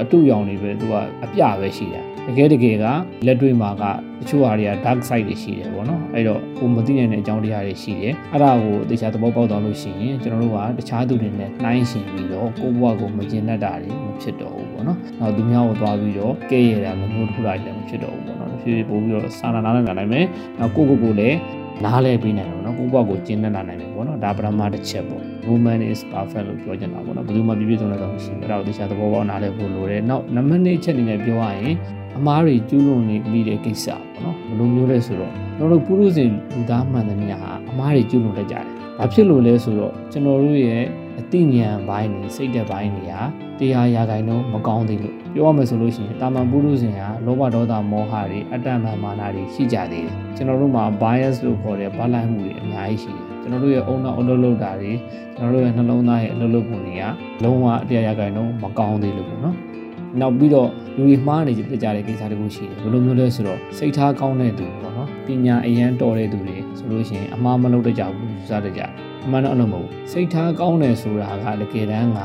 အတူရောင်တွေပဲသူကအပြပဲရှိတာ တကယ်တကယ်ကလက်တွေ့မှာကတချို့ဟာတွေက dark side တွေရှိတယ်ပေါ့နော်အဲ့တော့ကိုမသိနိုင်တဲ့အကြောင်းတရားတွေရှိတယ်အဲ့ဒါကိုတခြားသဘောပေါက်သွားလို့ရှိရင်ကျွန်တော်တို့ကတခြားသူတွေနဲ့နှိုင်းယှဉ်ပြီးတော့ကိုယ့်ဘဝကိုမကျင်တတ်တာတွေမဖြစ်တော့ဘူးပေါ့နော်နောက်သူများကိုသွားပြီးတော့ကဲရတာမမျိုးတစ်ခုလိုက်လည်းမဖြစ်တော့ဘူးပေါ့နော်ဖြည်းဖြည်းပို့ပြီးတော့စာနာနာနဲ့လာနိုင်မယ်နောက်ကိုကိုကိုလည်းနားလဲပေးနိုင်တယ်ပေါ့နော်ကိုယ့်ဘဝကိုကျင်တတ်လာနိုင်တယ်ပေါ့နော်ဒါပထမတစ်ချက်ပေါ့ woman is perfect လို့ပြောချင်တာပေါ့နော်ဘယ်သူမှပြည့်ပြည့်စုံတဲ့တော့မရှိဘူးအဲ့ဒါကိုတခြားသဘောပေါက်နားလဲဖို့လိုတယ်နောက်နံပါတ်2ချက်အနေနဲ့ပြောရရင် အမားတွေကျူးလွန်နေပြီးတဲ့ကိစ္စပေါ့နော်ဘယ်လိုမျိုးလဲဆိုတော့ကျွန်တော်တို့ပုရုဇဉ်လူသားမှန်သမျှဟာအမားတွေကျူးလွန်တတ်ကြတယ်။ဘာဖြစ်လို့လဲဆိုတော့ကျွန်တော်တို့ရဲ့အသိဉာဏ်ဘိုင်းနေစိတ်သက်ဘိုင်းနေဟာတရားရာဂိုင်းတော့မကောင်းသေးလို့ပြောရမယ်ဆိုလို့ရှိရင်တာမန်ပုရုဇဉ်ဟာလောဘဒေါသမောဟတွေအတ္တမာမာနာတွေရှိကြသေးတယ်။ကျွန်တော်တို့မှာ bias လို့ခေါ်တဲ့ဗလိုက်မှုတွေအများကြီးရှိတယ်။ကျွန်တော်တို့ရဲ့အုံနောက်အလုပ်လုပ်တာတွေကျွန်တော်တို့ရဲ့နှလုံးသားရဲ့အလုပ်လုပ်ပုံတွေကလုံးဝအတရားရာဂိုင်းတော့မကောင်းသေးလို့ပေါ့နော်။နောက်ပြီးတော့ လူတွေမှားနေကြပြကြတဲ့ကိစ္စတခုရှိတယ်ဘယ်လိုမျိုးလဲဆိုတော့စိတ်ထားကောင်းတဲ့သူပေါ့နော်ပညာအရန်တော်တဲ့သူတွေဆိုလို့ရှိရင်အမှားမလုပ်တတ်ကြဘူးယူဆတတ်ကြတယ်အမှန်တော့အဲ့လိုမဟုတ်စိတ်ထားကောင်းတယ်ဆိုတာကတကယ်တမ်းက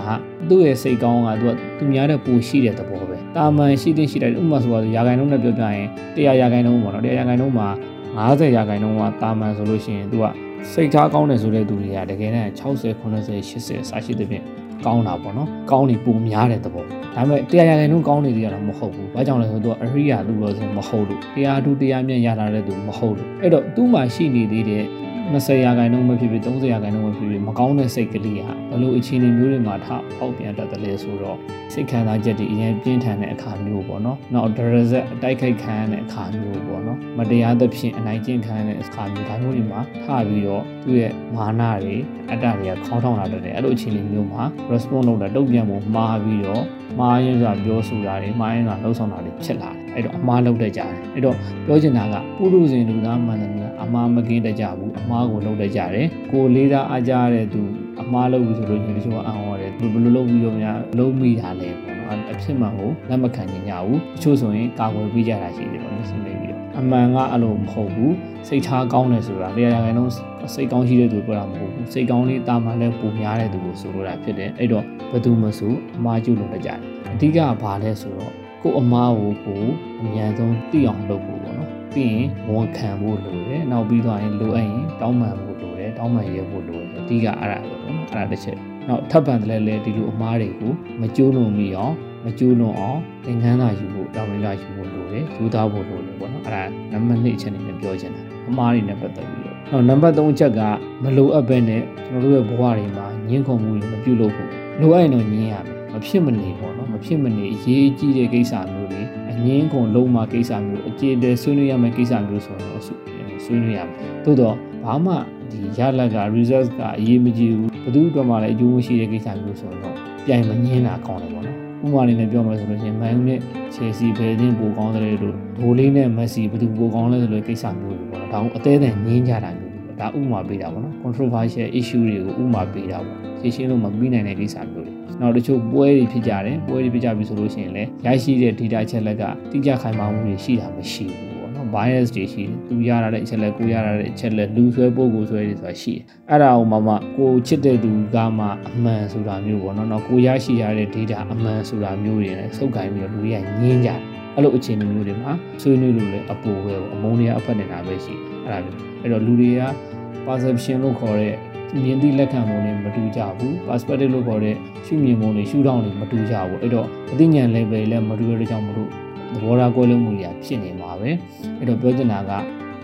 သူ့ရဲ့စိတ်ကောင်းကသူကသူများတဲ့ပူရှိတဲ့သဘောပဲတာမန်ရှိတဲ့ရှိတဲ့ဥပမာဆိုတော့ရာဂိုင်နှုန်းနဲ့ပြောပြရင်100ရာဂိုင်နှုန်းပေါ့နော်100ရာဂိုင်နှုန်းမှာ50ရာဂိုင်နှုန်းကတာမန်ဆိုလို့ရှိရင်သူကစိတ်ထားကောင်းတယ်ဆိုတဲ့သူတွေကတကယ်တမ်း60 90 80စရှိတဲ့ဖြင့် ကောင်းတာပေါ့နော်ကောင်းနေပုံများတဲ့သဘောဒါပေမဲ့တရားရဂိုင်နှုန်းကောင်းနေသေးတာမဟုတ်ဘူးဘာကြောင့်လဲဆိုတော့အရိယာသူလို့ဆိုမဟုတ်လို့တရားသူတရားမြတ်ရလာတဲ့သူမဟုတ်လို့အဲ့တော့သူ့မှာရှိနေသေးတဲ့ 20ရာခိုင်နှုန်းပဲဖြစ်ဖြစ်30ရာခိုင်နှုန်းပဲဖြစ်ဖြစ်မကောင်းတဲ့စိတ်ကလေးဟာဘလို့အခြေအနေမျိုးတွေမှာထအောက်ပြန်တတ်တယ်လေဆိုတော့စိတ်ခံစားချက်တွေအရင်ပြင်းထန်တဲ့အခါမျိုးပေါ့နော်။နောက်ဒရဇက်အတိုက်ခိုက်ခံရတဲ့အခါမျိုးပေါ့နော်။မတရားသဖြင့်အနိုင်ကျင့်ခံရတဲ့အခါမျိုးဒါမျိုးတွေမှာထပြီးတော့သူ့ရဲ့မာနတွေအတ္တတွေကခေါင်းထောင်လာတဲ့အဲ့လိုအခြေအနေမျိုးမှာ response လုပ်တာတုံ့ပြန်ဖို့မှားပြီးတော့မှားရင်းစွာပြောဆိုတာတွေမှားရင်းစွာလှုပ်ဆောင်တာတွေဖြစ်လာတယ်။အဲ့တော့အမှားလုပ်တတ်ကြတယ်။အဲ့တော့ပြောချင်တာကပုရုဇဉ်လူသားမှန်တယ်များ အမှားမကင်းတတ်ကြဘူးအမှားကိုလုပ်တတ်ကြတယ်။ကိုလေးစားအားကြတဲ့သူအမှားလုပ်ပြီးဆိုလို့ရှိရင်တချို့ကအံ့ဩတယ်ဘယ်လိုလုပ်ပြီးတော့များလုံးမိတာလဲပေါ့နော်အဖြစ်မှန်ကိုလက်မခံနိုင်ကြဘူးတချို့ဆိုရင်ကာကွယ်ပေးကြတာရှိတယ်ပေါ့နော်ဆင်နေပြီးတော့အမှန်ကအဲ့လိုမဟုတ်ဘူးစိတ်ထားကောင်းတယ်ဆိုတာတရားရခိုင်တော့စိတ်ကောင်းရှိတဲ့သူပြောတာမဟုတ်ဘူးစိတ်ကောင်းလေးတာမှန်လဲပုံများတဲ့သူကိုဆိုလိုတာဖြစ်တယ်အဲ့တော့ဘယ်သူမှဆိုအမှားကျူးလို့တကြတယ်အဓိကကဘာလဲဆိုတော့ကို့အမားကိုကိုအမြန်ဆုံးသိအောင်လုပ်ဖို့ပေါ့ နော်ပြီးရင်ဝန်ခံဖို့လိုတယ်နောက်ပြီးတော့ရင်လိုအပ်ရင်တောင်းပန်ဖို့လိုတယ်တောင်းပန်ရဖို့လိုတယ်အဓိကအဲ့ဒါပေါ့နော်အဲ့ဒါတစ်ချက်နောက်ထပ်ပံတယ်လဲဒီလိုအမားတွေကိုမကျိုးလွန်မိအောင်မကျိုးလွန်အောင်သင်ခန်းစာယူဖို့တာဝန်လာယူဖို့လိုတယ်ယူသားဖို့လိုတယ်ပေါ့နော်အဲ့ဒါနံပါတ်2အချက်အနေနဲ့ပြောချင်တာအမားတွေနဲ့ပတ်သက်ပြီးတော့နောက်နံပါတ်3အချက်ကမလိုအပ်ပဲနဲ့ကျွန်တော်တို့ရဲ့ဘဝတွေမှာညှင်းခုန်မှုတွေမပြုလုပ်ဖို့လိုအပ်ရင်တော့ညှင်းရမယ်မဖြစ်မနေပေါ့နော်မဖြစ်မနေအရေးကြီးတဲ့ကိစ္စမျိုးတွေအ ငင်းကုန်လုံးမကိစ္စမျိုးအကျေတဲဆွေးနွေးရမယ့်ကိစ္စမျိုးဆိုတော့ဆွေးနွေးရမယ်သို့တော့ဘာမှဒီရလက်က result ကအရေးမကြီးဘူးဘယ်သူအတွက်မှလည်းအကျိုးမရှိတဲ့ကိစ္စမျိုးဆိုတော့ပြိုင်မငင်းတာကောင်းတယ်ပေါ့နော်ဥပမာလေးနဲ့ပြောမယ်ဆိုလို့ရှိရင်မန်ယူနဲ့ချယ်ဆီဘယ်ချင်းပိုကောင်းတယ်လို့ဒိုလေးနဲ့မက်ဆီဘယ်သူပိုကောင်းလဲဆိုလို့ကိစ္စမျိုးတွေပေါ့နော်ဒါကိုအသေးအံငင်းကြတာမျိုးတွေပေါ့ဒါဥပမာပေးတာပေါ့နော် controversial issue တွေကိုဥပမာပေးတာပေါ့ရှင်းရှင်းလို့မပြီးနိုင်တဲ့ကိစ္စမျိုးတွေ နောက်တချို့ပွဲတွေဖြစ်ကြတယ်ပွဲတွေဖြစ်ကြပြီဆိုလို့ရှိရင်လည်းရရှိတဲ့ data ချက်လက်ကတိကျခိုင်မာမှုတွေရှိတာမရှိဘူးပေါ့နော် bias တွေရှိတယ်သူရရတဲ့အချက်လက်ကိုရရတဲ့အချက်လက်လူဆွဲပို့ကိုဆွဲတွေဆိုတာရှိတယ်အဲ့ဒါကိုမှမှကိုချစ်တဲ့သူကမှအမှန်ဆိုတာမျိုးပေါ့နော်နော်ကိုရရှိရတဲ့ data အမှန်ဆိုတာမျိုးတွေလည်းစုပ်ကိုင်းပြီးတော့လူတွေကညင်းကြတယ်အဲ့လိုအခြေအနေမျိုးတွေမှာဆွေးနွေးလို့လည်းအပူပဲပေါ့အမုန်းတွေကအဖက်နေတာပဲရှိအဲ့ဒါမျိုးအဲ့တော့လူတွေက perception လို့ခေါ်တဲ့ မြင်သည့်လက်ခံပုံတွေမတူကြဘူး perspective လို့ခေါ်တဲ့ရှုမြင်ပုံတွေရှုထောင့်တွေမတူကြဘူးအဲ့တော့အသိဉာဏ် level လည်းမတူရတဲ့ကြောင့်မလို့သဘောထားကွဲလွဲမှုတွေဖြစ်နေမှာပဲအဲ့တော့ပြောချင်တာက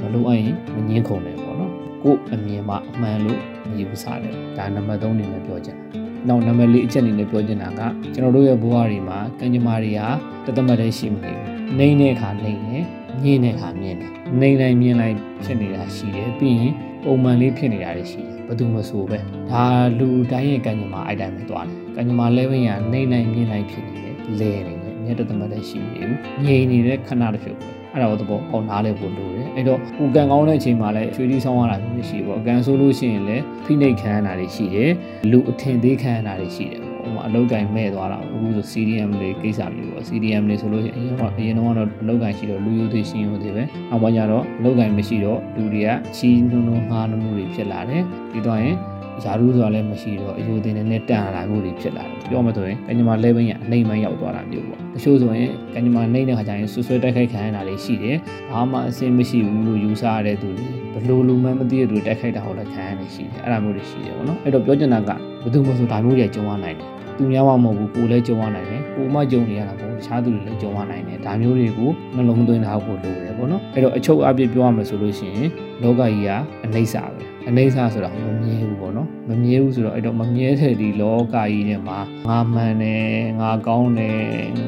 မလို့အရင်မငင်းခုန်တယ်ပေါ့နော်ကို့အမြင်မှာအမှန်လို့မယူဆတယ်ဒါနံပါတ်3အနေနဲ့ပြောချင်တယ်နောက်နံပါတ်4အချက်အနေနဲ့ပြောချင်တာကကျွန်တော်တို့ရဲ့ဘဝတွေမှာကံကြမ္မာတွေကတသက်မှတ်တည်းရှိမနေဘူးနှိမ့်တဲ့အခါနှိမ့်တယ်မြင်တဲ့အခါမြင်တယ်နှိမ့်လိုက်မြင်လိုက်ဖြစ်နေတာရှိတယ်ပြီးရင် ပုံမှန်လေးဖြစ်နေတာတွေရှိတယ်ဘယ်သူမဆိုပဲဒါလူတိုင်းရဲ့ကံကြမ္မာအဲ့တိုင်းပဲသွားတယ်ကံကြမ္မာ level ကနှိမ့်လိုက်မြင်လိုက်ဖြစ်နေတယ်လဲနေတယ်မြတ်တသမတ်လည်းရှိနေဘူးငြိမ်နေတဲ့ခဏတစ်ဖြုတ်ပဲအဲ့ဒါကိုတော့အောင်နားလဲဖို့လိုတယ်အဲ့တော့ကိုကန်ကောင်းတဲ့အချိန်မှာလည်းရွှေတီးဆောင်ရတာမျိုးရှိပေါ့အကန်ဆိုလို့ရှိရင်လည်းဖိနှိတ်ခံရတာတွေရှိတယ်လူအထင်သေးခံရတာတွေရှိတယ်ဟို မှာအလောက်ကင်မဲ့သွားတာအခုဆို CDM တွေကိစ္စမျိုးပေါ့ CDM တွေဆိုလို့ရှိရင်အရင်ကအရင်တော့အလောက်ကင်ရှိတော့လူယိုသေးရှင်ယိုသေးပဲနောက်ပိုင်းကျတော့အလောက်ကင်မရှိတော့လူတွေကချီးနှုံနှုံငှားနှုံနှုံတွေဖြစ်လာတယ်ပြီးတော့ရင်ယာရုဆိုတာလည်းမရှိတော့အယိုတင်နဲ့တန်လာမှုတွေဖြစ်လာတယ်ပြောမှဆိုရင်ကညမာ level ရအနေမှရောက်သွားတာမျိုးပေါ့တချို့ဆိုရင်ကညမာနှိမ့်တဲ့ခါကျရင်ဆွဆွဲတိုက်ခိုက်ခံရတာလေးရှိတယ်ဘာမှအဆင်မရှိဘူးလို့ယူဆရတဲ့သူတွေဘလို့လူမှန်းမသိတဲ့သူတိုက်ခိုက်တာဟုတ်လည်းခံရတယ်ရှိတယ်အဲ့ဒါမျိုးတွေရှိတယ်ပေါ့နော်အဲ့တော့ပြောချင်တာကဘယ်သူမှဆိုဒါမျိုးတွေကြုံရနိုင်တယ် သူများမှမဟုတ်ဘူးကိုလည်းကြုံရနိုင်တယ်ကိုမှကြုံနေရတာမဟုတ်တခြားသူတွေလည်းကြုံရနိုင်တယ်ဒါမျိုးတွေကိုနှလုံးသွင်းထားဖို့လိုတယ်ပေါ့နော်အဲ့တော့အချုပ်အပြည့်ပြောရမယ်ဆိုလို့ရှိရင်လောကကြီးကအနှိမ့်စာပဲအနေဆာဆိုတာမမြဲဘူးပေါ့နော်မမြဲဘူးဆိုတော့အဲ့တော့မမြဲတဲ့ဒီလောကကြီးထဲမှာငါမှန်တယ်ငါကောင်းတယ်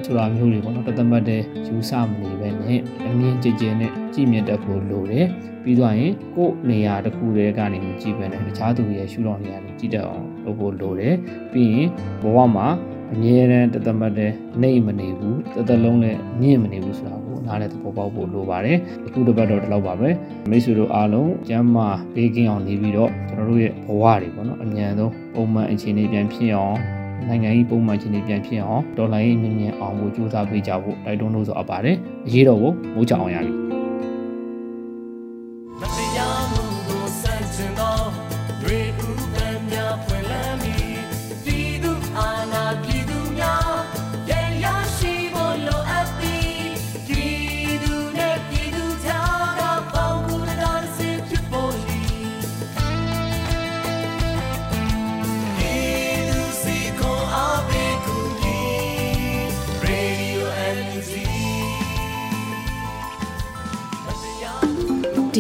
ဆိုတာမျိုးတွေပေါ့နော်တသက်မှတ်တဲ့ယူဆမနေပဲနဲ့အမြင်ကြည်ကြည်နဲ့ကြည်မြတ်တတ်ဖို့လိုတယ်ပြီးသွားရင်ကိုယ့်နေရာတစ်ခုတည်းကနေမကြည့်ပဲနဲ့တခြားသူရဲ့ရှုထောင့်နေရာတွေကြည့်တတ်အောင် လုပ်ဖို့လိုတယ်ပြီးရင်ဘဝမှာအမြဲတမ်းတသက်မှတ်တဲ့နှိမ့်မနေဘူးတသက်လုံးနဲ့မြင့်မနေဘူးဆိုတာကိုနားလည်သဘောပေါက်ဖို့လိုပါတယ်အခုတစ်ပတ်တော့ဒီလောက်ပါပဲမိတ်ဆွေတို့အားလုံးကျမ်းမာပေးကင်းအောင်နေပြီးတော့ကျွန်တော်တို့ရဲ့ဘဝတွေပေါ့နော်အမြန်ဆုံးပုံမှန်အခြေအနေပြန်ဖြစ်အောင်နိုင်ငံရေးပုံမှန်အခြေအနေပြန်ဖြစ်အောင်ဒေါ်လာရေးမြင့်မြင့်အောင်ကိုကြိုးစားပေးကြဖို့တိုက်တွန်းလို့ဆိုအပ်ပါတယ်အရေးတော်ကိုမိုးချအောင်ရပြီ